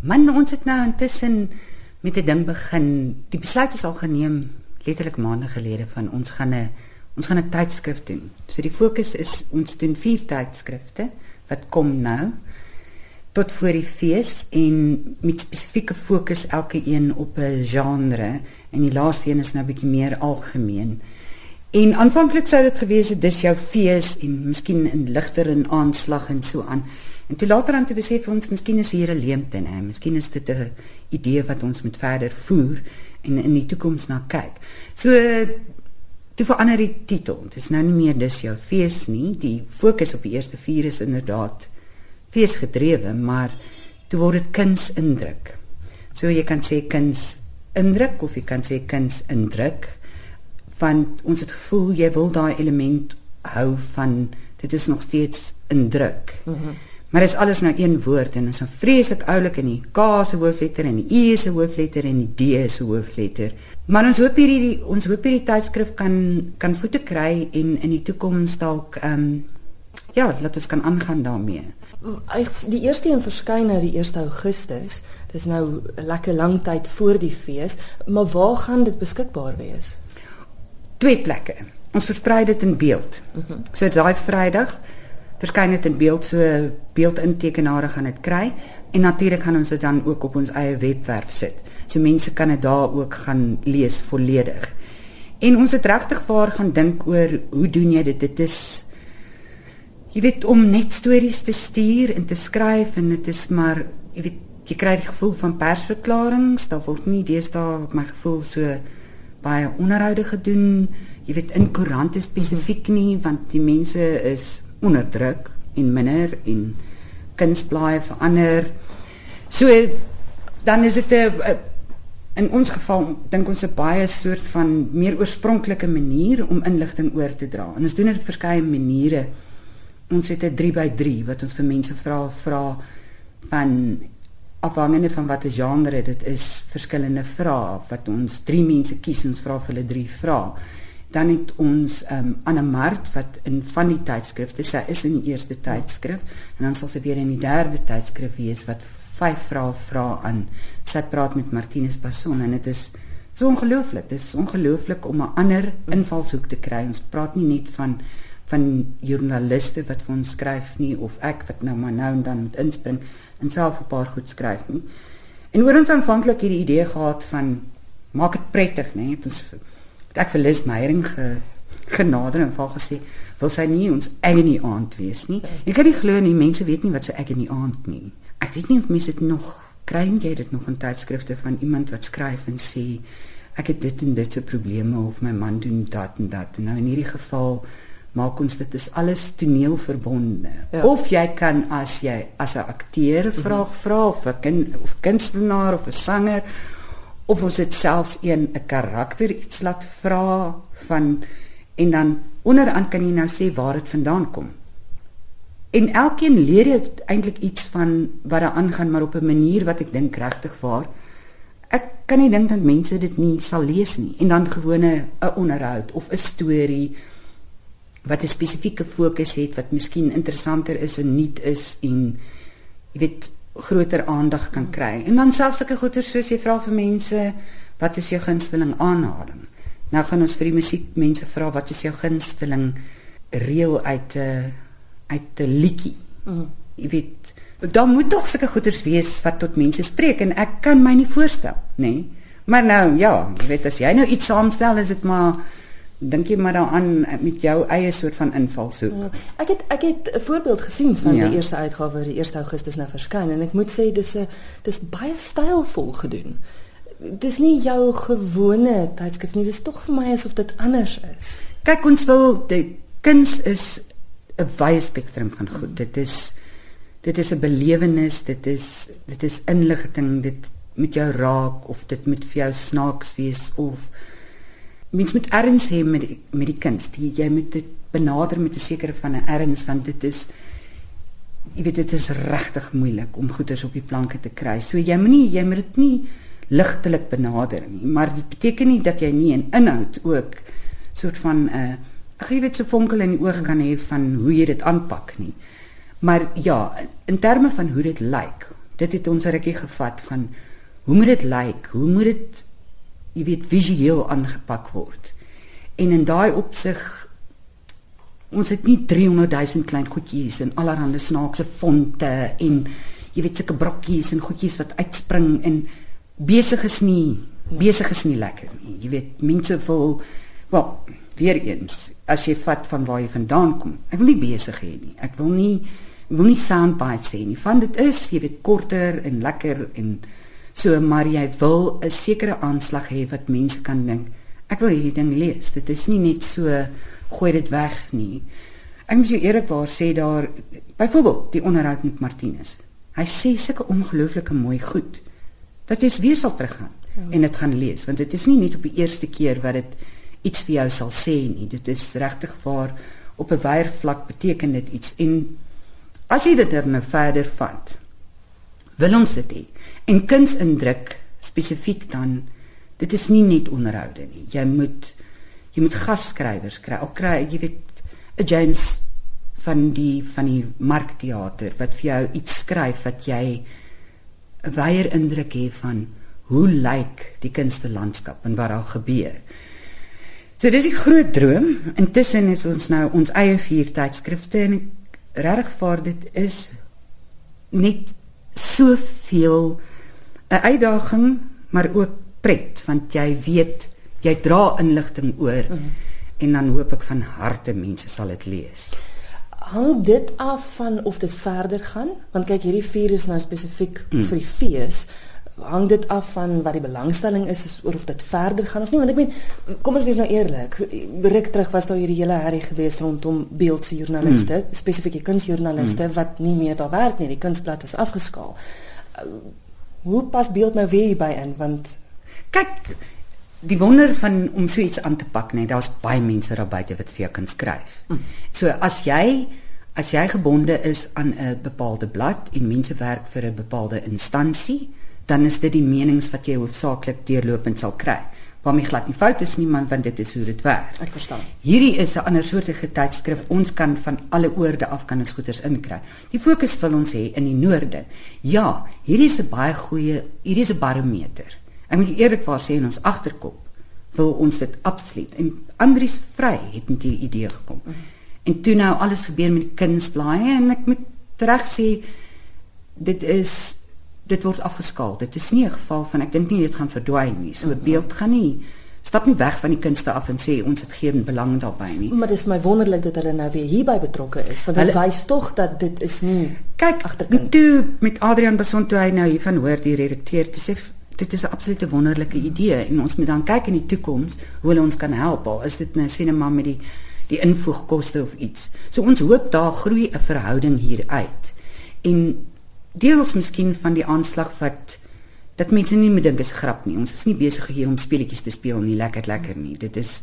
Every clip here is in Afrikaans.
Man ons het nou intussen met 'n ding begin. Die besluit is al geneem letterlik maande gelede van ons gaan 'n ons gaan 'n tydskrif doen. So die fokus is ons doen vier tydskrifte wat kom nou tot voor die fees en met spesifieke fokus elke een op 'n genre en die laaste een is nou bietjie meer algemeen. En aanvanklik sou dit gewees het dis jou fees en miskien 'n ligter en aanslag en so aan. En toe later aan te besef ons miskien is hier 'n leemte, hè. Miskien is dit 'n idee wat ons moet verder voer en in die toekoms na kyk. So toe verander die titel. Dit is nou nie meer dis jou fees nie. Die fokus op die eerste vier is inderdaad feesgedrewe, maar toe word dit kuns indruk. So jy kan sê kuns indruk of jy kan sê kuns indruk want ons het gevoel jy wil daai element hou van dit is nog steeds indruk. Mm Maar dit is alles nou een woord en dit is vreeslik oulik in die K se hoofletter en die E se hoofletter en die D se hoofletter. Maar ons hoop hierdie ons hoop hierdie tydskrif kan kan voete kry en in die toekoms dalk ehm um, ja, laat ons kan aangaan daarmee. Die eerste een verskyn nou die 1 Augustus. Dis nou 'n lekker lang tyd voor die fees, maar waar gaan dit beskikbaar wees? Twee plekke. Ons versprei dit in beeld. Mhm. -huh. So daai Vrydag verskyn dit in beeld so beeldintekenare gaan dit kry en natuurlik gaan ons dit dan ook op ons eie webwerf sit. So mense kan dit daar ook gaan lees volledig. En ons het regtig vaar gaan dink oor hoe doen jy dit? Dit is jy weet om net stories te stuur en te skryf en dit is maar jy weet jy kry die gevoel van persverklaringe, daar word nie deesdae op my gevoel so baie onderhoude gedoen. Jy weet in koerante spesifiek nie want die mense is onderdruk en minder en kunsblaaie verander. So dan is dit 'n in ons geval dink ons 'n baie soort van meer oorspronklike manier om inligting oor te dra. En ons doen dit op verskeie maniere. Ons het 'n 3x3 wat ons vir mense vra vra van afhangende van watter genre dit is, verskillende vrae wat ons drie mense kies en ons vra vir hulle drie vrae dan het ons um, Anne Mart wat in van die tydskrifte sy is in die eerste tydskrif en dan sal sy weer in die derde tydskrif wees wat vyf vrae vra aan. Sy praat met Martinus Passon en dit is so ongelooflik. Dit is ongelooflik om 'n ander invalshoek te kry. Ons praat nie net van van joernaliste wat vir ons skryf nie of ek wat nou maar nou en dan moet inspring en self 'n paar goed skryf nie. En oor ons aanvanklik hierdie idee gehad van maak dit prettig nê? Nee? ons ek vir Liz Meyering ge, genader en vir gesê wil sy nie ons nie aand wees nie. Ek kan nie glo nie mense weet nie wat in die aand nie. Ek weet nie of mense dit nog kry jy dit nog in tydskrifte van iemand wat skryf en sê ek het dit en dit se probleme of my man doen dat en dat. Nou in hierdie geval maak ons dit is alles toneelverbonde. Ja. Of jy kan as jy as 'n akteur vraag vra of 'n kind of kunstenaar of 'n sanger of ons dit selfs een 'n karakter iets laat vra van en dan onderaan kan jy nou sê waar dit vandaan kom. En elkeen leer jy eintlik iets van wat daar aangaan maar op 'n manier wat ek dink regtig waar. Ek kan nie dink dat mense dit nie sal lees nie en dan gewone 'n onderhoud of 'n storie wat 'n spesifieke fokus het wat miskien interessanter is en nuut is en jy weet groter aandag kan kry. En dan selfs sulke goeie soos jy vra vir mense, wat is jou gunsteling aanhaling? Nou gaan ons vir die musiekmense vra wat is jou gunsteling reël uit 'n uit 'n liedjie. Mm. Jy weet, dan moet tog sulke goeders wees wat tot mense spreek en ek kan my nie voorstel, nê? Nee? Maar nou ja, jy weet as jy nou iets saamstel, is dit maar dink jy maar daaraan met jou eie soort van invalshoek. Ja, ek het ek het 'n voorbeeld gesien van ja. die eerste uitgawe die 1 Augustus nou verskyn en ek moet sê dis 'n dis baie stylvol gedoen. Dis nie jou gewone tydskrif nie, dis tog vir my asof dit anders is. Kyk ons wil die kuns is 'n wye spektrum van goed. Mm. Dit is dit is 'n belewenis, dit is dit is inligting, dit met jou raak of dit moet vir jou snaaks wees of mens moet erns hê met die, met die kuns. Jy moet dit benader met 'n sekere van 'n erns want dit is jy weet dit is regtig moeilik om goeders op die planke te kry. So jy moenie jy moet dit nie ligtelik benader nie, maar dit beteken nie dat jy nie 'n inhoud ook soort van 'n uh, ag jy weet so vonkel in die oog kan hê van hoe jy dit aanpak nie. Maar ja, in terme van hoe dit lyk, dit het ons rukkie gevat van hoe moet dit lyk? Hoe moet dit jy weet visueel aangepak word? En in daai opsig ons het nie 300 000 klein goedjies en allerlei snaakse fonte en jy weet sulke brokkies en goedjies wat uitspring en besig is nie besig is nie lekker nie. Jy weet mense wil wel weer eens as jy vat van waar jy vandaan kom. Ek wil nie besig hê nie. Ek wil nie wil nie soundbites hê nie. Van dit is jy weet korter en lekker en so maar jy wil 'n sekere aanslag hê wat mense kan dink. Ek wil hierdie ding lees. Dit is nie net so gooi dit weg nie. Ek moet jou eerlikwaar sê daar byvoorbeeld die onderhoud met Martinus. Hy sê sulke ongelooflike mooi goed dat jy weer sal teruggaan ja. en dit gaan lees want dit is nie net op die eerste keer wat dit iets vir jou sal sê nie. Dit is regtig waar op 'n wyer vlak beteken dit iets en as jy dit dan nou verder vat wil ons dit hê. En kunsindruk spesifiek dan dit is nie net onderhoude nie. Jy moet jy moet gasskrywers kry. Al kry jy weet 'n James van die van die markteater wat vir jou iets skryf wat jy 'n wyeer indruk het van hoe lyk die kunstelandskap en wat daar gebeur. So dis 'n groot droom. Intussen is ons nou ons eie vier tydskrifte en regtig vir dit is net soveel 'n uitdaging maar ook pret want jy weet jy dra inligting oor mm -hmm. en dan hoop ek van harte mense sal dit lees. Hang dit af van of dit verder gaan want kyk hierdie vier is nou spesifiek mm. vir die fees hang dit af van wat die belangstelling is, is oor of dit verder gaan of nie want ek meen kom ons wees nou eerlik ruk terug was daar hierdie hele herrie gewees rondom beeldse joernaliste mm. spesifieke kunsjoernaliste mm. wat nie meer daar werk nie die kunsblad is afgeskaal uh, hoe pas beeld nou weer hierby in want kyk die wonder van om so iets aan te pak nê, daar's baie mense daar buite wat vir jou kan skryf. Mm. So as jy as jy gebonde is aan 'n bepaalde blad en mense werk vir 'n bepaalde instansie, dan is dit die menings wat jy hoofsaaklik deurlopend sal kry. Waarmee glad nie fout is nie, man, want dit is hoe dit werk. Ek verstaan. Hierdie is 'n ander soortige tydskrif. Ons kan van alle oorde af kan ons goeders inkry. Die fokus wil ons hê in die noorde. Ja, hierdie is 'n baie goeie, hierdie is 'n barometer. Ek moet eerlikwaar sê in ons agterkop wil ons dit absoluut. En Andries Vry het met hierdie idee gekom. Mm. En toe nou alles gebeur met die kunsblaaie en ek moet reg sê dit is dit word afgeskaal. Dit is nie 'n geval van ek dink nie dit gaan verdwyn nie. So 'n beeld gaan nie stap nie weg van die kunste af en sê ons het geen belang daarbey nie. Maar dis my wonderlik dat hulle nou weer hierby betrokke is want dit wys tog dat dit is nie kyk agterkant. Toe met Adrian Beson toe hy nou hiervan hoor die redakteur te sê dit is 'n absolute wonderlike idee en ons moet dan kyk in die toekoms hoe hulle ons kan help al is dit nou net maar met die die invoegkoste of iets. So ons hoop daar groei 'n verhouding hier uit. En deels miskien van die aanslag wat dat mense nie meer dink is grap nie. Ons is nie besig hier om speletjies te speel nie, lekker lekker nie. Dit is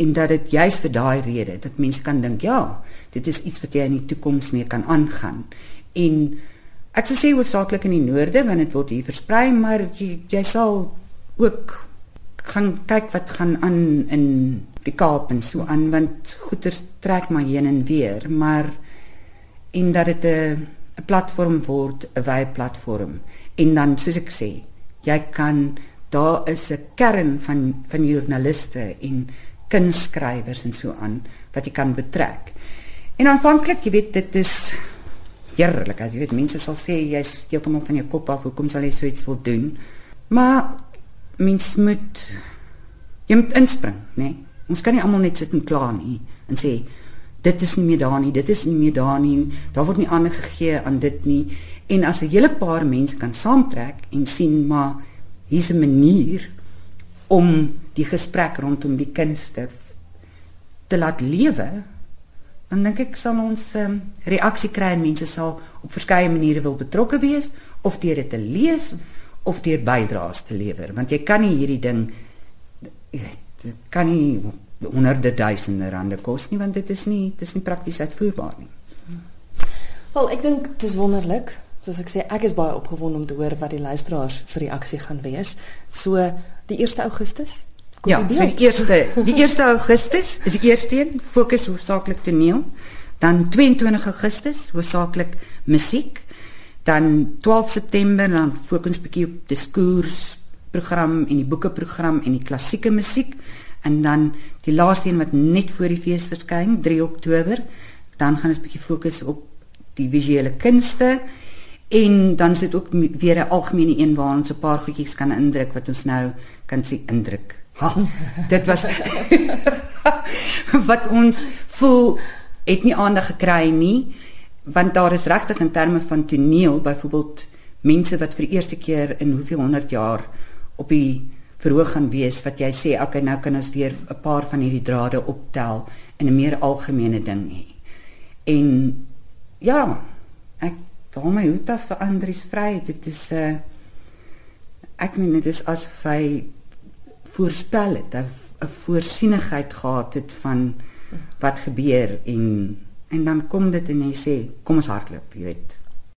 en dat dit juis vir daai rede dat mense kan dink ja, dit is iets wat jy in die toekoms mee kan aangaan. En Ek sou sê hoofsaaklik in die noorde want dit word hier versprei, maar jy, jy sal ook gaan kyk wat gaan aan in die Kaap en so aan want goeder trek maar heen en weer, maar en dat dit 'n 'n platform word, 'n wye platform. En dan soos ek sê, jy kan daar is 'n kern van van joernaliste en kunstskrywers en so aan wat jy kan betrek. En aanvanklik, jy weet, dit is heerlik. Jy weet mense sal sê jy's heeltemal van jou kop af, hoekom sal jy so iets wil doen? Maar mens moet jy moet inspring, né? Nee? Ons kan nie almal net sit en kla nie en sê dit is nie meer daar nie, dit is nie meer daar nie. Daar word nie aandag gegee aan dit nie. En as 'n hele paar mense kan saamtrek en sien maar hier's 'n manier om die gesprek rondom die kunste te laat lewe dan dink ek sal ons um, reaksie kry en mense sal op verskeie maniere wil betrokke wees of deur dit te lees of deur bydraes te lewer want jy kan nie hierdie ding dit kan nie honderde duisende rande kos nie want dit is nie dit is nie prakties uitvoerbaar nie. Wel, ek dink dit is wonderlik. Soos ek sê, ek is baie opgewonde om te hoor wat die luisteraars se reaksie gaan wees. So die 1 Augustus Kom ja, vir die eerste die 1 Augustus is die eerste een fokus hoofsaaklik toneel. Dan 22 Augustus hoofsaaklik musiek. Dan 12 September dan fokus 'n bietjie op diskurs program en die boekeprogram en die klassieke musiek en dan die laaste een wat net voor die fees verskyn 3 Oktober dan gaan ons 'n bietjie fokus op die visuele kunste en dan sit ook weer 'n algemene een waar ons 'n paar goedjies kan indruk wat ons nou kan sien indruk. Ha, dit was wat ons voel het nie aandag gekry nie want daar is regtig in terme van toneel byvoorbeeld mense wat vir die eerste keer in hoeveel 100 jaar op die verhoog gaan wees wat jy sê okay nou kan ons weer 'n paar van hierdie drade optel in 'n meer algemene ding hê. En ja, ek daar my hoed af vir Andries vry. Dit is 'n uh, eh, ek meen dit is asof hy voorspel het, 'n voorsienigheid gehad het van wat gebeur en en dan kom dit en hy sê kom ons hardloop, jy weet.